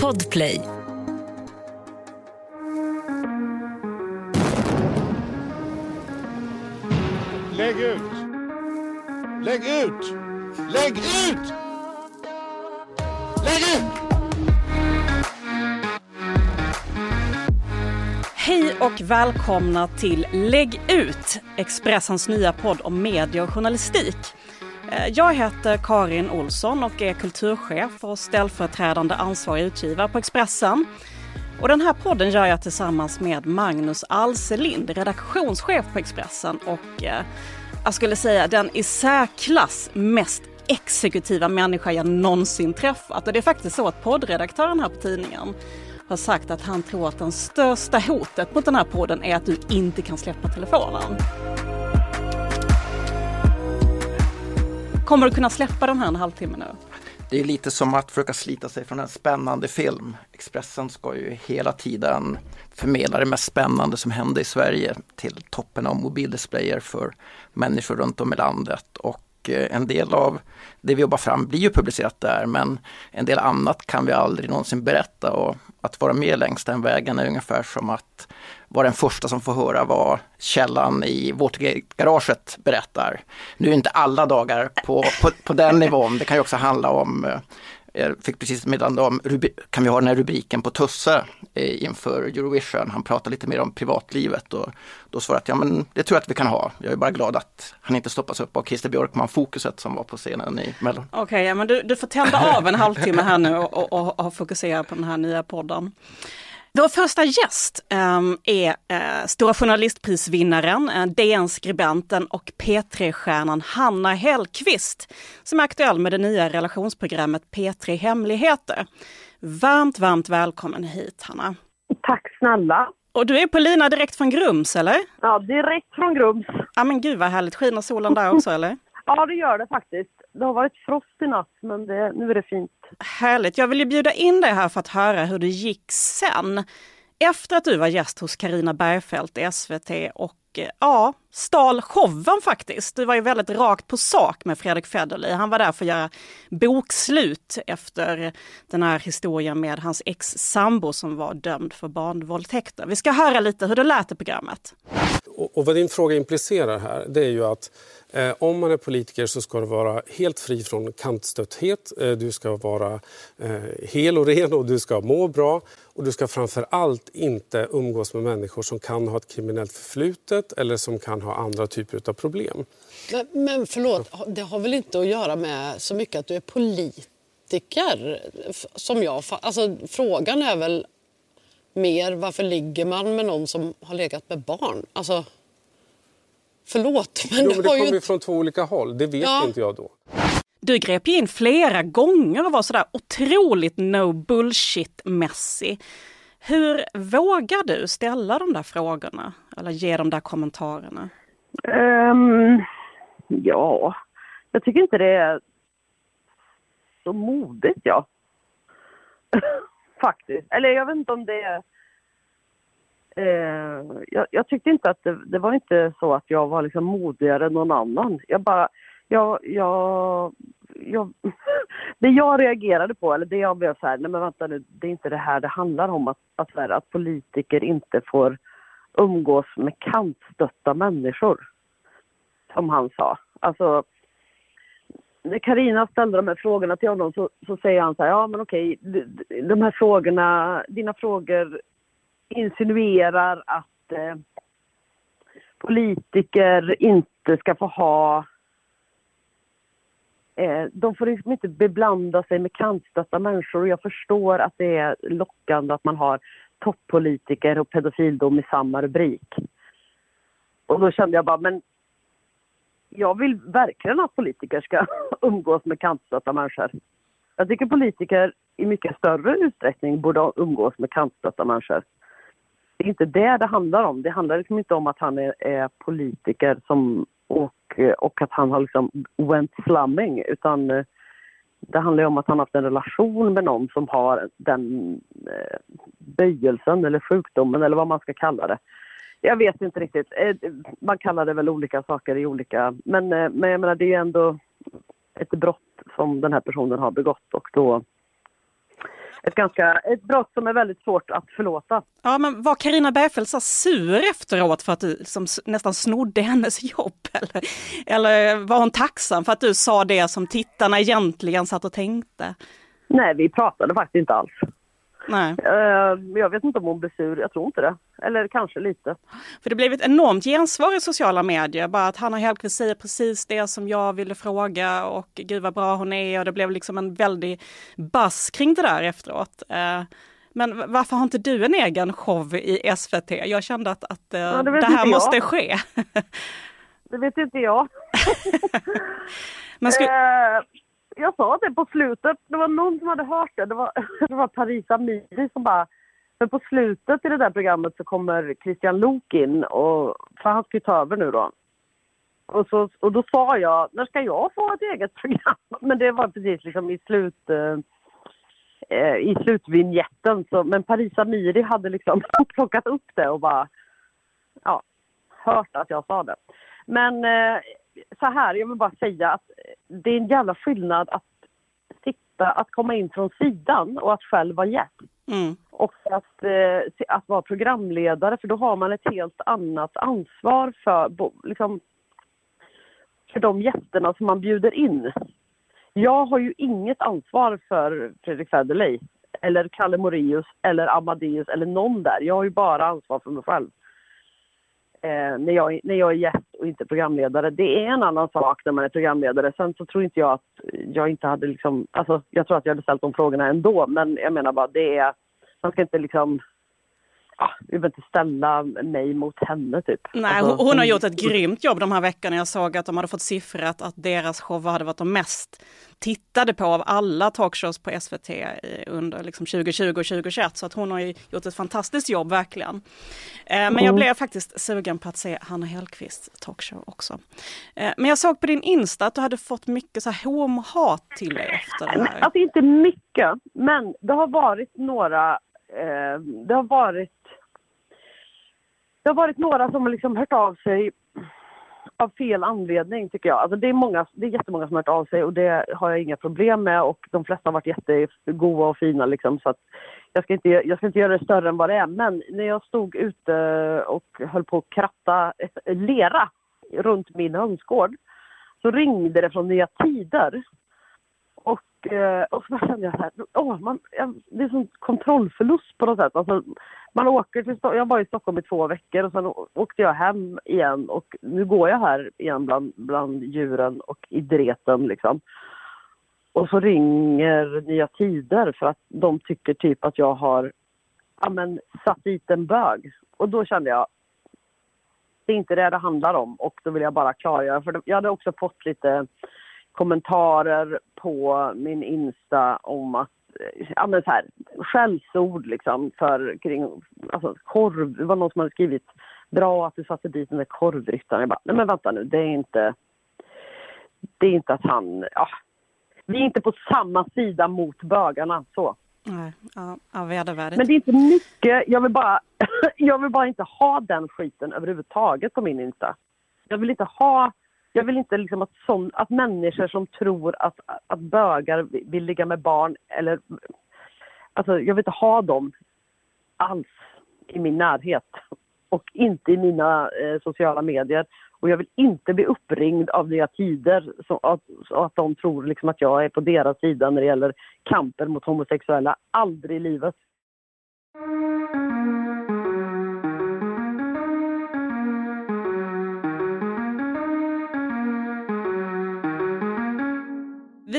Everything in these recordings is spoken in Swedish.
Podplay. Lägg ut! Lägg ut! Lägg ut! Lägg ut! Hej och välkomna till Lägg ut, Expressens nya podd om media och journalistik. Eh, jag heter Karin Olsson och är kulturchef och ställföreträdande ansvarig utgivare på Expressen. Och den här podden gör jag tillsammans med Magnus Alselind, redaktionschef på Expressen och eh, jag skulle säga den i särklass mest exekutiva människa jag någonsin träffat. Och det är faktiskt så att poddredaktören här på tidningen har sagt att han tror att det största hotet mot den här podden är att du inte kan släppa telefonen. Kommer du kunna släppa den här en halvtimme nu? Det är lite som att försöka slita sig från en spännande film. Expressen ska ju hela tiden förmedla det mest spännande som hände i Sverige till toppen av mobildisplayer för människor runt om i landet. Och Eh, en del av det vi jobbar fram blir ju publicerat där men en del annat kan vi aldrig någonsin berätta och att vara med längs den vägen är ungefär som att vara den första som får höra vad källan i Watergate-garaget berättar. Nu är inte alla dagar på, på, på den nivån, det kan ju också handla om eh, jag fick precis meddelande om, kan vi ha den här rubriken på Tusse eh, inför Eurovision? Han pratar lite mer om privatlivet och då svarade jag, ja men det tror jag att vi kan ha. Jag är bara glad att han inte stoppas upp av Christer Björkman, Fokuset som var på scenen i Mellon. Okej, okay, ja, men du, du får tända av en halvtimme här nu och, och, och fokusera på den här nya podden. Vår första gäst um, är uh, Stora journalistprisvinnaren, uh, DN-skribenten och P3-stjärnan Hanna Hellqvist som är aktuell med det nya relationsprogrammet P3 Hemligheter. Varmt, varmt välkommen hit Hanna. Tack snälla. Och du är på lina direkt från Grums eller? Ja, direkt från Grums. Ja men gud vad härligt, skiner solen där också eller? Ja det gör det faktiskt. Det har varit frost i natt men det, nu är det fint. Härligt. Jag vill ju bjuda in dig här för att höra hur det gick sen. Efter att du var gäst hos Karina Bergfeldt i SVT och eh, ja, stal showen faktiskt. Du var ju väldigt rakt på sak med Fredrik Federley. Han var där för att göra bokslut efter den här historien med hans ex-sambo som var dömd för barnvåldtäkter. Vi ska höra lite hur det lät i programmet. Och, och vad din fråga implicerar här, det är ju att Eh, om man är politiker så ska du vara helt fri från kantstötthet. Eh, du ska vara eh, hel och ren och du ska må bra. Och du ska framför allt inte umgås med människor som kan ha ett kriminellt förflutet eller som kan ha andra typer av problem. Men, men förlåt, det har väl inte att göra med så mycket att du är politiker? Som jag, alltså, frågan är väl mer varför ligger man med någon som har legat med barn? Alltså... Förlåt, men, jo, men det kommer ju... från två olika håll. Det vet ja. inte jag då. Du grep in flera gånger och var sådär otroligt no bullshit-mässig. Hur vågar du ställa de där frågorna eller ge de där kommentarerna? Um, ja, jag tycker inte det är så modigt, ja. Faktiskt. Eller jag vet inte om det är Eh, jag, jag, tyckte inte att det, det, var inte så att jag var liksom modigare än någon annan. Jag bara, jag, jag, jag det jag reagerade på, eller det jag blev så här, nej men vänta nu, det är inte det här det handlar om, att, att, här, att politiker inte får umgås med kantstötta människor. Som han sa. Alltså, när Karina ställde de här frågorna till honom så, så säger han så här, ja men okej, de här frågorna, dina frågor insinuerar att eh, politiker inte ska få ha eh, de får liksom inte beblanda sig med kantstötta människor och jag förstår att det är lockande att man har toppolitiker och pedofildom i samma rubrik. Och då kände jag bara, men jag vill verkligen att politiker ska umgås med kantstötta människor. Jag tycker politiker i mycket större utsträckning borde umgås med kantstötta människor det är inte det det handlar om. Det handlar liksom inte om att han är, är politiker som, och, och att han har liksom went slumming utan eh, det handlar om att han har haft en relation med någon som har den eh, böjelsen eller sjukdomen eller vad man ska kalla det. Jag vet inte riktigt. Eh, man kallar det väl olika saker i olika... Men, eh, men jag menar, det är ju ändå ett brott som den här personen har begått och då ett, ganska, ett brott som är väldigt svårt att förlåta. Ja, men var Karina Bergfeldt så sur efteråt för att du som nästan snodde hennes jobb? Eller, eller var hon tacksam för att du sa det som tittarna egentligen satt och tänkte? Nej, vi pratade faktiskt inte alls. Nej. Uh, jag vet inte om hon blev sur, jag tror inte det. Eller kanske lite. För det blev ett enormt gensvar i sociala medier. Bara att Hanna Hellquist säger precis det som jag ville fråga och gud vad bra hon är. Och det blev liksom en väldig bass kring det där efteråt. Uh, men varför har inte du en egen show i SVT? Jag kände att, att uh, ja, det, det, här måste jag. ske. det vet inte jag. Men skulle jag sa det på slutet, det var någon som hade hört det. Det var, det var Paris Amiri som bara... För på slutet i det där programmet så kommer Christian Lok in, och, för han ska ju ta över nu då. Och, så, och då sa jag, när ska jag få ett eget program? Men det var precis liksom i slut... Eh, eh i slutvinjetten. Så, men Paris Amiri hade liksom plockat upp det och bara ja, hört att jag sa det. Men eh, så här, jag vill bara säga att det är en jävla skillnad att sitta, att komma in från sidan och att själv vara gäst. Mm. Och att, eh, att vara programledare, för då har man ett helt annat ansvar för, liksom, för de gästerna som man bjuder in. Jag har ju inget ansvar för Fredrik Federley eller Kalle Moraeus eller Amadeus eller någon där. Jag har ju bara ansvar för mig själv eh, när, jag, när jag är gäst och inte programledare. Det är en annan sak när man är programledare. Sen så tror inte jag att jag inte hade liksom, alltså jag tror att jag hade ställt de frågorna ändå. Men jag menar bara det är, man ska inte liksom ah, vi behöver inte ställa mig mot henne typ. Nej, alltså, hon har gjort ett grymt jobb de här veckorna. Jag såg att de hade fått siffrat att deras show hade varit de mest tittade på av alla talkshows på SVT under liksom 2020 och 2021. Så att hon har gjort ett fantastiskt jobb verkligen. Eh, men jag mm. blev faktiskt sugen på att se Hanna Hellquists talkshow också. Eh, men jag såg på din Insta att du hade fått mycket så här homohat till dig efter det här. Alltså inte mycket, men det har varit några eh, det har varit det har varit några som har liksom hört av sig av fel anledning tycker jag. Alltså det, är många, det är jättemånga som har hört av sig och det har jag inga problem med och de flesta har varit jättegoda och fina liksom så att jag ska, inte, jag ska inte göra det större än vad det är. Men när jag stod ute och höll på att kratta lera runt min hönsgård så ringde det från Nya Tider. Och, eh, och så kände jag så här, åh, man, det är som kontrollförlust på något sätt. Alltså, man åker till jag var i Stockholm i två veckor och sen åkte jag hem igen och nu går jag här igen bland, bland djuren och i dreten liksom. Och så ringer Nya Tider för att de tycker typ att jag har ja, men, satt dit en bög. Och då kände jag, det är inte det det handlar om och då vill jag bara klargöra. För jag hade också fått lite kommentarer på min Insta om att ja men så här, skällsord liksom för kring, alltså korv, det var någon som hade skrivit bra att du satte dit den där korvryttaren. Jag bara, nej men vänta nu, det är inte, det är inte att han, ja, vi är inte på samma sida mot bögarna så. Nej, ja, ja vedervärdigt. Men det är inte mycket, jag vill bara, jag vill bara inte ha den skiten överhuvudtaget på min Insta. Jag vill inte ha jag vill inte liksom att, sån, att människor som tror att, att bögar vill ligga med barn eller... Alltså jag vill inte ha dem alls i min närhet och inte i mina eh, sociala medier. Och jag vill inte bli uppringd av Nya Tider så att, så att de tror liksom att jag är på deras sida när det gäller kampen mot homosexuella. Aldrig i livet.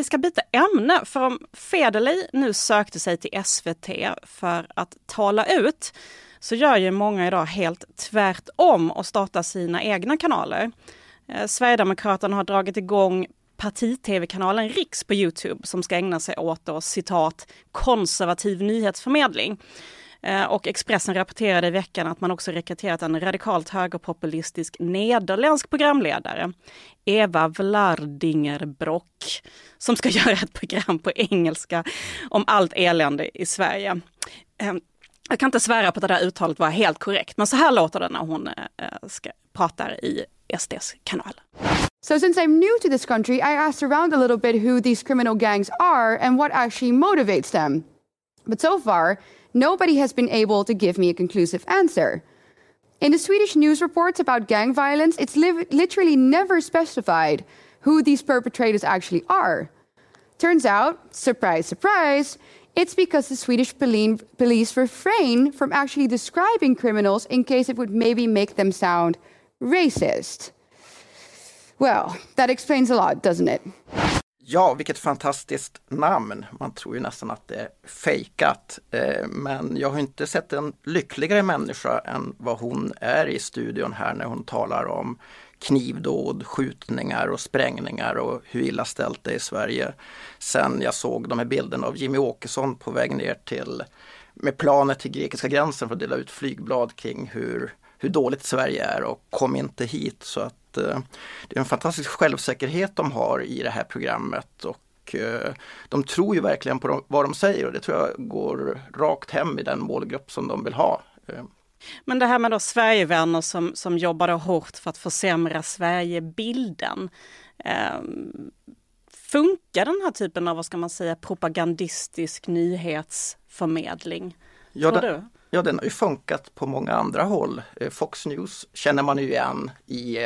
Vi ska byta ämne, för om Federley nu sökte sig till SVT för att tala ut, så gör ju många idag helt tvärtom och startar sina egna kanaler. Eh, Sverigedemokraterna har dragit igång parti-tv-kanalen Riks på Youtube som ska ägna sig åt då, citat konservativ nyhetsförmedling. Eh, och Expressen rapporterade i veckan att man också rekryterat en radikalt högerpopulistisk nederländsk programledare, Eva Vlardingerbrock, som ska göra ett program på engelska om allt elände i Sverige. Ehm, jag kan inte svära på att det där uttalet var helt korrekt, men så här låter det när hon eh, eh, ska, pratar i SDs kanal. So, since I'm new to this country, I asked around a little bit who these criminal gangs are and what actually motivates them. But so far, nobody has been able to give me a conclusive answer. In the Swedish news reports about gang violence, it's li- literally never specified who these perpetrators actually are. Turns out, surprise, surprise, it's because the Swedish police refrain from actually describing criminals in case it would maybe make them sound racist. Well, that explains a lot, doesn't it? Ja, vilket fantastiskt namn. Man tror ju nästan att det är fejkat. Eh, men jag har inte sett en lyckligare människa än vad hon är i studion här när hon talar om knivdåd, skjutningar och sprängningar och hur illa ställt det är i Sverige. Sen jag såg de här bilderna av Jimmy Åkesson på väg ner till med planet till grekiska gränsen för att dela ut flygblad kring hur, hur dåligt Sverige är och kom inte hit. Så att eh, det är en fantastisk självsäkerhet de har i det här programmet och eh, de tror ju verkligen på vad de säger och det tror jag går rakt hem i den målgrupp som de vill ha. Eh, men det här med då Sverigevänner som, som jobbade hårt för att försämra Sverigebilden. Eh, funkar den här typen av, vad ska man säga, propagandistisk nyhetsförmedling? Ja, den, ja, den har ju funkat på många andra håll. Fox News känner man ju igen i,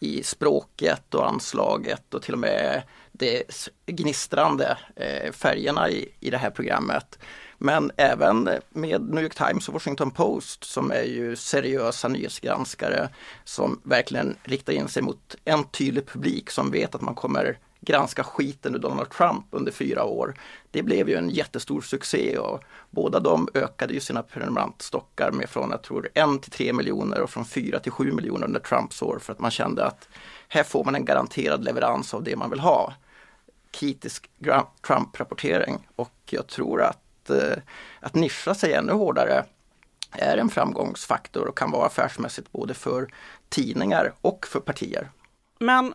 i språket och anslaget och till och med de gnistrande eh, färgerna i, i det här programmet. Men även med New York Times och Washington Post som är ju seriösa nyhetsgranskare som verkligen riktar in sig mot en tydlig publik som vet att man kommer granska skiten ur Donald Trump under fyra år. Det blev ju en jättestor succé och båda de ökade ju sina prenumerantstockar med från jag tror en till tre miljoner och från fyra till sju miljoner under Trumps år för att man kände att här får man en garanterad leverans av det man vill ha. Kritisk Trump-rapportering och jag tror att Eh, att, nischa sig ännu hårdare är en framgångsfaktor och kan vara affärsmässigt både för tidningar och för partier. Men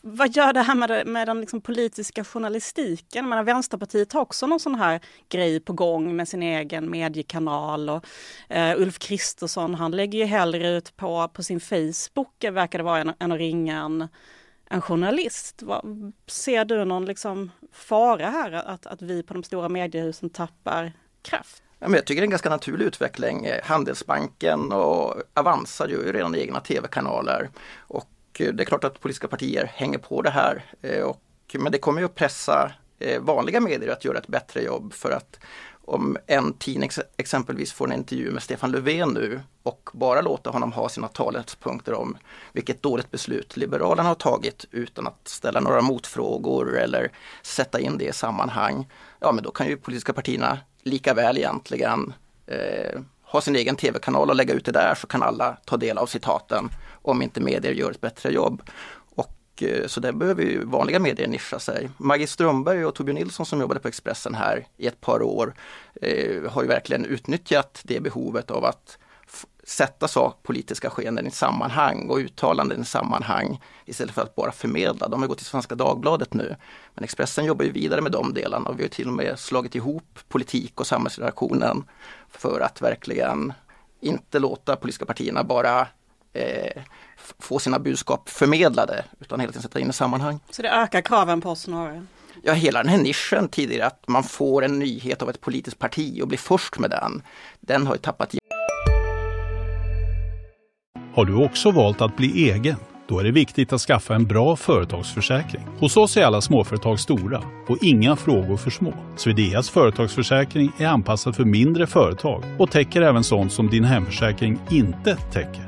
vad gör det här med, med den liksom politiska journalistiken? menar, Vänsterpartiet har också någon sån här grej på gång med sin egen mediekanal och eh, Ulf Kristersson han lägger ju hellre ut på, på sin Facebook, verkar det vara, än, än att ringa en, en journalist. Vad, ser du någon liksom fara här att, att vi på de stora mediehusen tappar kraft? Ja, men jag tycker det är en ganska naturlig utveckling. Handelsbanken och Avanza gör ju redan egna tv-kanaler. Och Eh, det är klart att politiska partier hänger på det här. Eh, och, men det kommer ju att pressa eh, vanliga medier att göra ett bättre jobb för att om en tidning exempelvis får en intervju med Stefan Löfven nu och bara låta honom ha sina talspunkter om vilket dåligt beslut Liberalerna har tagit utan att ställa några motfrågor eller sätta in det i sammanhang. Ja men då kan ju politiska partierna lika väl egentligen eh, ha sin egen tv-kanal och lägga ut det där så kan alla ta del av citaten om inte medier gör ett bättre jobb. Och, eh, så där behöver ju vanliga medier nischa sig. Maggie Strömberg och Torbjörn Nilsson som jobbade på Expressen här i ett par år eh, har ju verkligen utnyttjat det behovet av att sätta sak, politiska skeenden i sammanhang och uttalanden i sammanhang istället för att bara förmedla. De har gått till Svenska Dagbladet nu. Men Expressen jobbar ju vidare med de delarna och vi har till och med slagit ihop politik och samhällsredaktionen för att verkligen inte låta politiska partierna bara eh, få sina budskap förmedlade utan hela tiden sätta in i sammanhang. Så det ökar kraven på oss snarare? Ja, hela den här nischen tidigare att man får en nyhet av ett politiskt parti och blir först med den, den har ju tappat Har du också valt att bli egen? Då är det viktigt att skaffa en bra företagsförsäkring. Hos oss är alla småföretag stora och inga frågor för små. Swedeas företagsförsäkring är anpassad för mindre företag och täcker även sånt som din hemförsäkring inte täcker.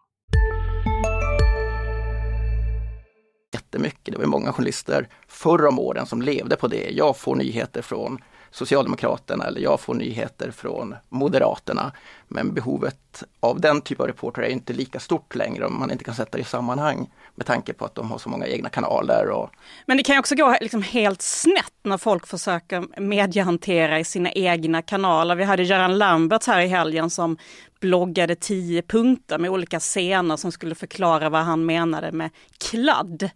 Jättemycket. Det var många journalister förr om åren som levde på det. Jag får nyheter från Socialdemokraterna eller jag får nyheter från Moderaterna. Men behovet av den typen av reportrar är inte lika stort längre om man inte kan sätta det i sammanhang med tanke på att de har så många egna kanaler. Och... Men det kan också gå liksom helt snett när folk försöker mediehantera i sina egna kanaler. Vi hade Göran Lambert här i helgen som bloggade tio punkter med olika scener som skulle förklara vad han menade med kladd.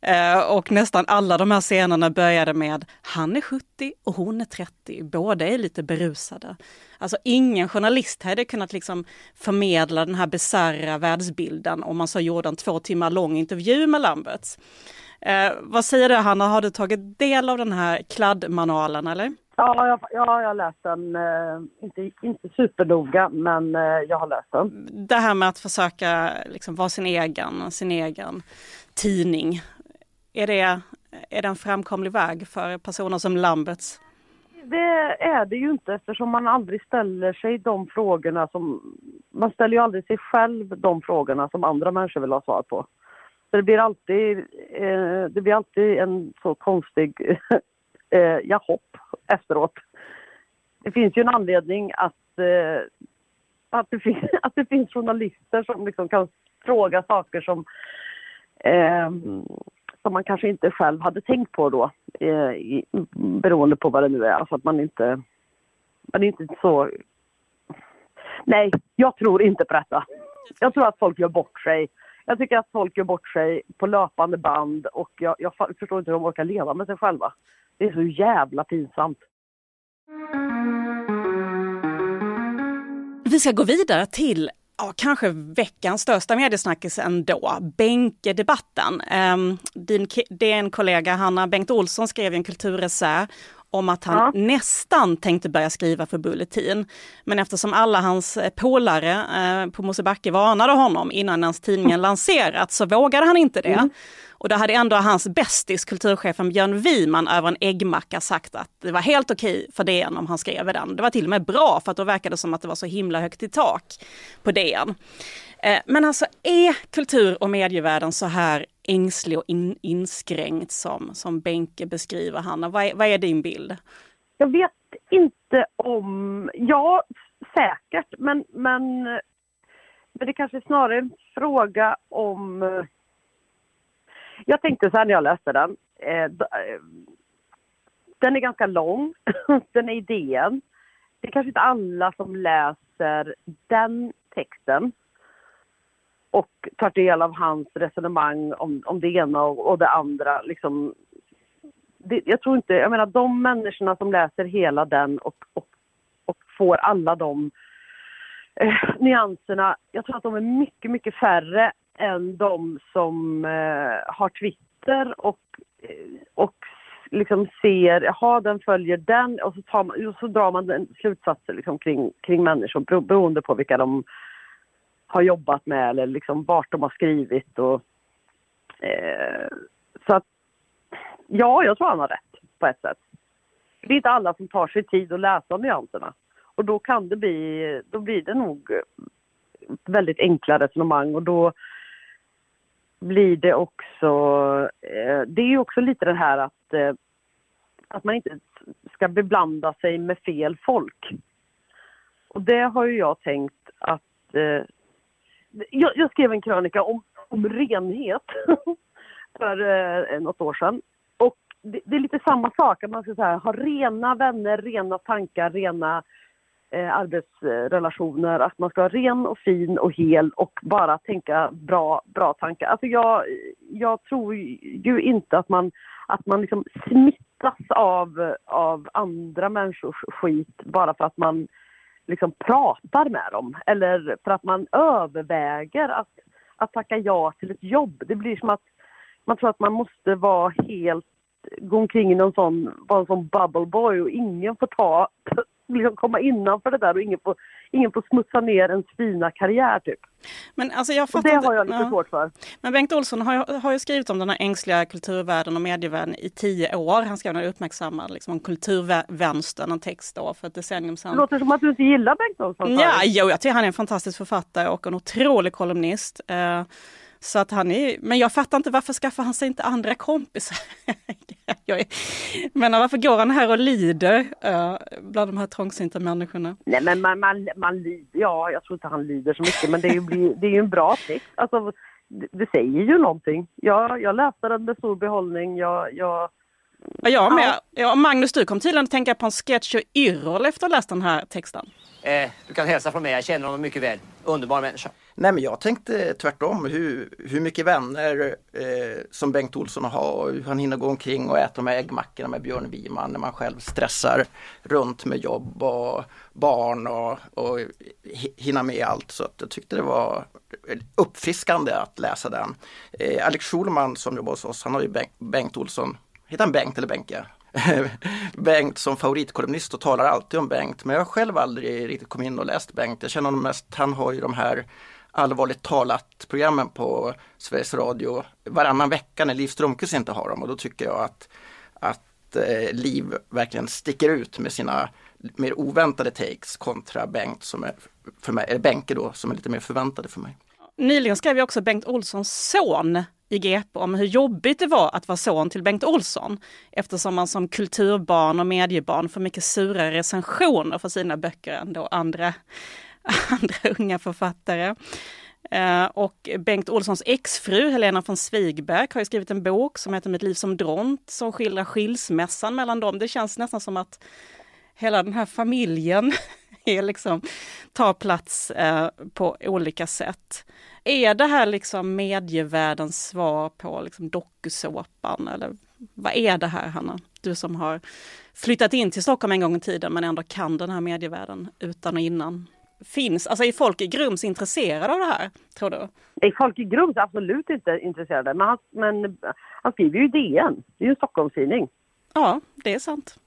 Eh, och nästan alla de här scenerna började med han är 70 och hon är 30, båda är lite berusade. Alltså ingen journalist hade kunnat liksom förmedla den här bisarra världsbilden om man så gjorde en två timmar lång intervju med Lamberts. Eh, vad säger du Hanna, har du tagit del av den här kladdmanualen eller? Ja, jag, ja, jag har läst den. Eh, inte, inte supernoga, men eh, jag har läst den. Det här med att försöka liksom, vara sin egen, sin egen tidning. Är det, är det en framkomlig väg för personer som Lamberts? Det är det ju inte eftersom man aldrig ställer sig de frågorna som... Man ställer ju aldrig sig själv de frågorna som andra människor vill ha svar på. Så det blir alltid, eh, det blir alltid en så konstig eh, ja, hopp efteråt. Det finns ju en anledning att, eh, att, det, finns, att det finns journalister som liksom kan fråga saker som eh, som man kanske inte själv hade tänkt på då, eh, i, beroende på vad det nu är. Alltså att man inte, man är inte så... Nej, jag tror inte på detta. Jag tror att folk gör bort sig. Jag tycker att folk gör bort sig på löpande band och jag, jag förstår inte hur de orkar leva med sig själva. Det är så jävla pinsamt. Vi ska gå vidare till ja, kanske veckans största mediesnackis ändå, bänkedebatten. Um, din DN-kollega Hanna Bengt Olsson skrev en kulturessä om att han ja. nästan tänkte börja skriva för Bulletin. Men eftersom alla hans eh, polare eh, på Mosebacke varnade honom innan ens tidningen lanserats så vågade han inte det. Mm. Och då hade ändå hans bästis, kulturchefen Björn Wiman över en äggmacka sagt att det var helt okej för DN om han skrev den. Det var till och med bra för att då verkade det som att det var så himla högt i tak på DN. Eh, men alltså är kultur och medievärlden så här ängslig och in, inskränkt som, som Benke beskriver Hanna? Vad är, vad är din bild? Jag vet inte om... Ja, säkert. Men, men, men det kanske är snarare en fråga om jag tänkte så här när jag läste den. Eh, eh den är ganska lång, den är i DN. Det är kanske inte alla som läser den texten och tar del av hans resonemang om, om det ena och, och det andra. Liksom, det, jag tror inte, jag menar de människorna som läser hela den och, och, och får alla de eh, nyanserna, jag tror att de är mycket, mycket färre än de som eh, har Twitter och, eh, och liksom ser, jaha den följer den och så, tar man, och så drar man den slutsatser liksom kring, kring människor beroende på vilka de har jobbat med eller liksom vart de har skrivit och eh, så att ja, jag tror han har rätt på ett sätt. Det är inte alla som tar sig tid att läsa nyanserna och då kan det bli, då blir det nog väldigt enkla resonemang och då blir det också... Eh, det är ju också lite det här att, eh, att man inte ska beblanda sig med fel folk. Och det har ju jag tänkt att... Eh, jag, jag, skrev en krönika om, om renhet för eh, något år sedan. Och det, det, är lite samma sak, att man ska här, ha rena vänner, rena tankar, rena eh, arbetsrelationer, att man ska vara ren och fin och hel och bara tänka bra, bra tankar. Alltså jag, jag tror ju inte att man, att man liksom smittas av, av andra människors skit bara för att man liksom pratar med dem eller för att man överväger att, att tacka ja till ett jobb. Det blir som att man tror att man måste vara helt gå omkring i någon sån, vara en sån bubble boy och ingen får ta liksom komma innanför det där och ingen får, ingen får smutsa ner en fina karriär typ. Men alltså jag och det har jag lite ja. svårt för. Men Bengt Olsson har, har ju skrivit om den här ängsliga kulturvärlden och medievärlden i tio år. Han skrev den uppmärksammad liksom, om kulturvänstern, en text då för ett decennium sedan. Det låter som att du inte gillar Bengt Olsson. Ja, jo, jag tycker han är en fantastisk författare och en otrolig kolumnist. Uh, så att han är, men jag fattar inte varför skaffar han sig inte andra kompisar? jag är, men varför går han här och lider uh, bland de här trångsynta människorna? Nej men man, man, man lider, ja jag tror inte han lider så mycket men det är ju, det är ju en bra text. Alltså, det, det säger ju någonting. Jag, jag läste den med stor behållning. Jag, jag, Ja, jag med. Ja, Magnus, du kom tydligen att tänka på en sketch och Yrrol efter att ha läst den här texten. Eh, du kan hälsa från mig, jag känner honom mycket väl. Underbar människa. Nej men jag tänkte tvärtom, hur, hur mycket vänner eh, som Bengt Olsson har, hur han hinner gå omkring och äta de här äggmackorna med Björn Wiman när man själv stressar runt med jobb och barn och, och hinna med allt. Så att jag tyckte det var uppfriskande att läsa den. Eh, Alex Schulman som jobbar hos oss, han har ju Bengt, Bengt Olsson, heter han Bengt eller Benke? Bengt som favoritkolumnist och talar alltid om Bengt. Men jag har själv aldrig riktigt kommit in och läst Bengt. Jag känner honom mest, han har ju de här allvarligt talat programmen på Sveriges Radio varannan vecka när Liv Strömquist inte har dem och då tycker jag att, att eh, Liv verkligen sticker ut med sina mer oväntade takes kontra Bengt som är för mig, eller Benke då, som är lite mer förväntade för mig. Nyligen skrev jag också Bengt Olssons son i GP om hur jobbigt det var att vara son till Bengt Olsson eftersom man som kulturbarn och mediebarn får mycket sura recensioner för sina böcker än då andra, andra unga författare. Eh, och Bengt Olssons exfru Helena von Svigberg har skrivit en bok som heter Mitt liv som dront som skildrar skilsmässan mellan dem. Det känns nästan som att hela den här familjen är liksom, tar plats uh, på olika sätt. Är det här liksom medievärldens svar på liksom dokusåpan eller vad är det här Hanna? Du som har flyttat in till Stockholm en gång i tiden men ändå kan den här medievärlden utan och innan. Finns, alltså är folk i Grums intresserade av det här, tror du? Är folk i Grums absolut inte intresserade, men han, men han skriver ju i DN, det är ju en Stockholmstidning. Ja, det är sant.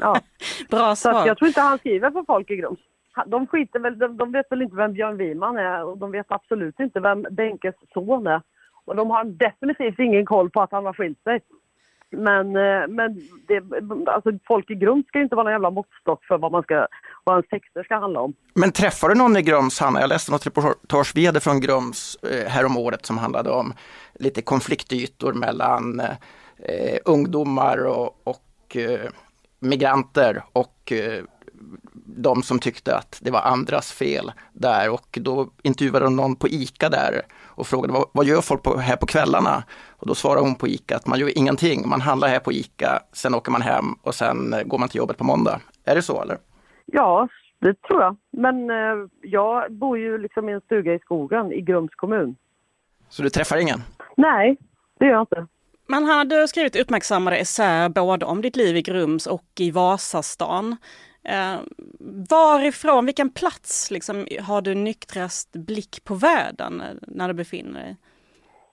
Ja. Bra svar. Så jag tror inte han skriver för folk i Grums de skiter väl, de, de, vet väl inte vem Björn Wiman är och de vet absolut inte vem Benkes son är. Och de har definitivt ingen koll på att han har skilt sig. Men, eh, men det, alltså folk i Grums ska inte vara någon jävla måttstock för vad, man ska, vad ens texter ska handla om. Men träffar du någon i Grums, Hanna? Jag läste något reportage vi hade från Grums eh, häromåret som handlade om lite konfliktytor mellan eh, ungdomar och, och eh, migranter och eh, de som tyckte att det var andras fel där och då intervjuade de någon på ICA där och frågade vad, vad gör folk på, här på kvällarna? Och då svarade hon på ICA att man gör ingenting, man handlar här på ICA, sen åker man hem och sen går man till jobbet på måndag. Är det så eller? Ja, det tror jag. Men eh, jag bor ju liksom i en stuga i skogen i Grums kommun. Så du träffar ingen? Nej, det gör jag inte. Men han hade skrivit uppmärksammade essäer både om ditt liv i Grums och i Vasastan. Eh, varifrån, vilken plats liksom, har du nyktrast blick på världen eh, när du befinner dig?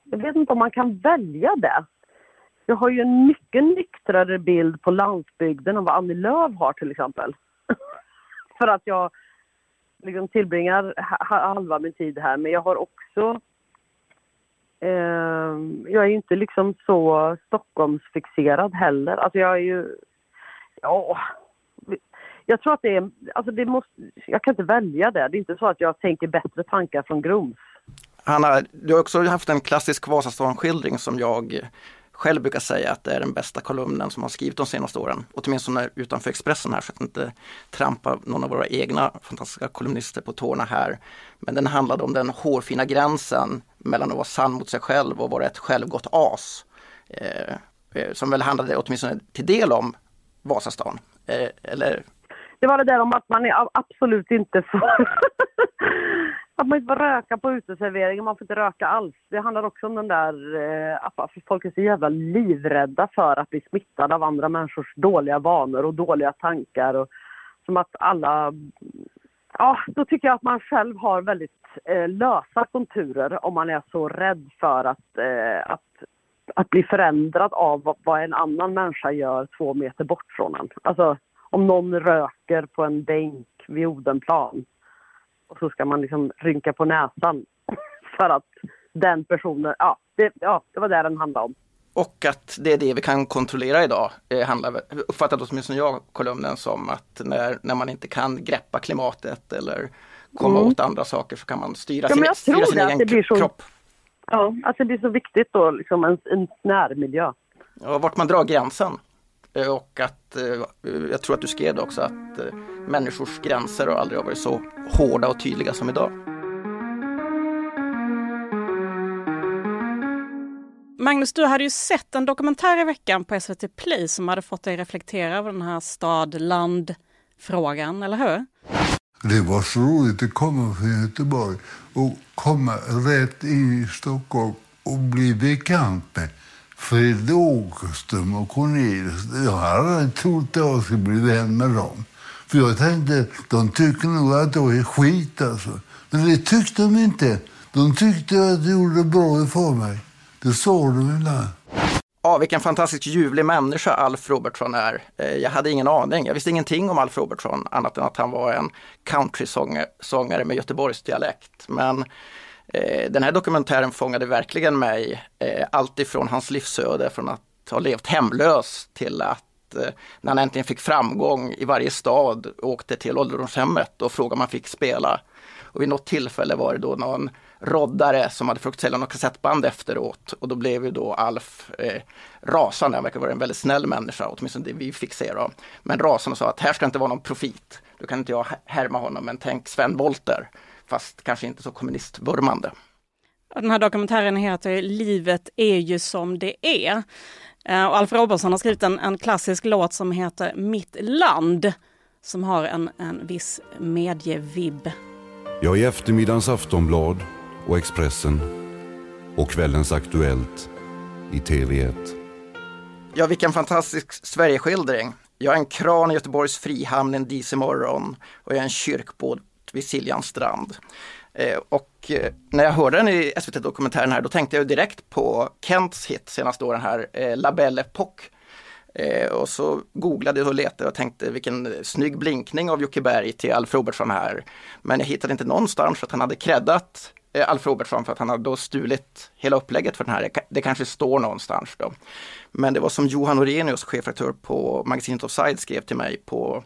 Jag vet inte om man kan välja det. Jag har ju en mycket nyktrare bild på landsbygden än vad Annie Lööf har till exempel. För att jag liksom tillbringar halva min tid här men jag har också Ehm, jag är ju inte liksom så Stockholmsfixerad heller. Alltså jag är ju... Ja, jag tror att det är, alltså det måste, jag kan inte välja det. Det är inte så att jag tänker bättre tankar från Grums. Hanna, du har också haft en klassisk Vasastan-skildring som jag själv brukar säga att det är den bästa kolumnen som har skrivit de senaste åren. Åtminstone utanför Expressen här så att inte trampa någon av våra egna fantastiska kolumnister på tårna här. Men den handlade om den hårfina gränsen mellan att vara sann mot sig själv och vara ett självgott as. Eh, eh, som väl handlade åtminstone till del om Vasastan. Eh, eller det var det där om att man är absolut inte får... att man inte får röka på uteserveringen, man får inte röka alls. Det handlar också om den där eh, att folk är så jävla livrädda för att bli smittade av andra människors dåliga vanor och dåliga tankar. Och, som att alla... Ja, då tycker jag att man själv har väldigt eh, lösa konturer om man är så rädd för att, eh, att, att bli förändrad av vad en annan människa gör två meter bort från en. Alltså, om någon röker på en bänk vid Odenplan och så ska man liksom rynka på näsan för att den personen, ja det, ja, det var det den handlade om. Och att det är det vi kan kontrollera idag, eh, handlar, uppfattar åtminstone jag kolumnen som att när, när man inte kan greppa klimatet eller komma mm. åt andra saker så kan man styra ja, sin, styra sin egen så, kropp. Ja, att det blir så viktigt då, liksom en, en närmiljö. Ja, vart man drar gränsen. Eh, och att, eh, jag tror att du skrev det också, att eh, människors gränser har aldrig varit så hårda och tydliga som idag. Magnus, du hade ju sett en dokumentär i veckan på SVT Play som hade fått dig reflektera över den här stad-land-frågan, eller hur? Det var så roligt att komma från Göteborg och komma rätt in i Stockholm och bli bekant med Fred Åkerström och Cornelius. Jag hade aldrig trott att jag skulle bli vän med dem. För jag tänkte, de tycker nog att jag är skit alltså. Men det tyckte de inte. De tyckte att jag gjorde bra ifrån mig. Det sa de ibland. Ja, vilken fantastiskt ljuvlig människa Alf Robertson är. Eh, jag hade ingen aning. Jag visste ingenting om Alf Robertson annat än att han var en countrysångare med Göteborgs dialekt. Men eh, den här dokumentären fångade verkligen mig. Eh, Alltifrån hans livsöde, från att ha levt hemlös till att eh, när han äntligen fick framgång i varje stad åkte till ålderdomshemmet och frågade om han fick spela. Och vid något tillfälle var det då någon roddare som hade försökt sälja något kassettband efteråt och då blev ju då Alf eh, rasande. Han verkar vara en väldigt snäll människa, åtminstone det vi fick se då. Men rasande och sa att här ska inte vara någon profit. Då kan inte jag härma honom, men tänk Sven Wollter. Fast kanske inte så kommunistvurmande. Den här dokumentären heter Livet är ju som det är. Eh, och Alf Robertson har skrivit en, en klassisk låt som heter Mitt land som har en, en viss medievibb. Ja, i eftermiddagens Aftonblad och Expressen och kvällens Aktuellt i TV1. Ja, vilken fantastisk Sverigeskildring. Jag är en kran i Göteborgs Frihamn en disig morgon och jag är en kyrkbåt vid Siljans strand. Eh, och eh, när jag hörde den i SVT-dokumentären här, då tänkte jag direkt på Kents hit senaste åren här, eh, La Belle Époque. Eh, och så googlade och letade och tänkte vilken snygg blinkning av Jocke Berg till Alf Robertsson här. Men jag hittade inte någonstans att han hade creddat eh, Alf Robertsson för att han hade då stulit hela upplägget för den här. Det kanske står någonstans då. Men det var som Johan Orenius, chefredaktör på magasinet Offside, skrev till mig på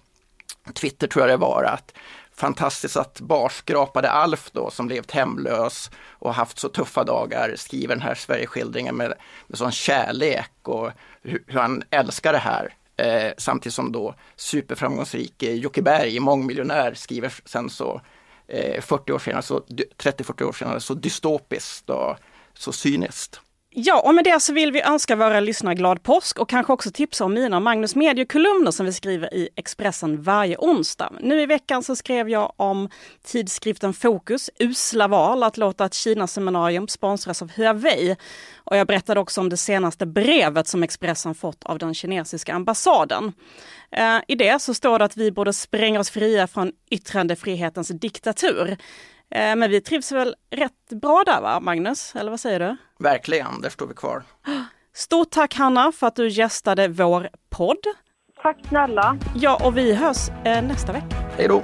Twitter tror jag det var att fantastiskt att barskrapade Alf då som levt hemlös och haft så tuffa dagar skriver den här Sverigeskildringen med, med sån kärlek och hur, hur han älskar det här. Eh, samtidigt som då superframgångsrik Jocke Berg, mångmiljonär, skriver sen så eh, 40 år senare, 30-40 år senare, så dystopiskt och så cyniskt. Ja, och med det så vill vi önska våra lyssnare glad påsk och kanske också tipsa om mina och Magnus mediekolumner som vi skriver i Expressen varje onsdag. Nu i veckan så skrev jag om tidskriften Fokus, usla val att låta ett Kina-seminarium sponsras av Huawei. Och jag berättade också om det senaste brevet som Expressen fått av den kinesiska ambassaden. Eh, I det så står det att vi borde spränga oss fria från yttrandefrihetens diktatur. Eh, men vi trivs väl rätt bra där va, Magnus? Eller vad säger du? Verkligen, där står vi kvar. Stort tack Hanna för att du gästade vår podd. Tack snälla. Ja, och vi hörs eh, nästa vecka. Hej då!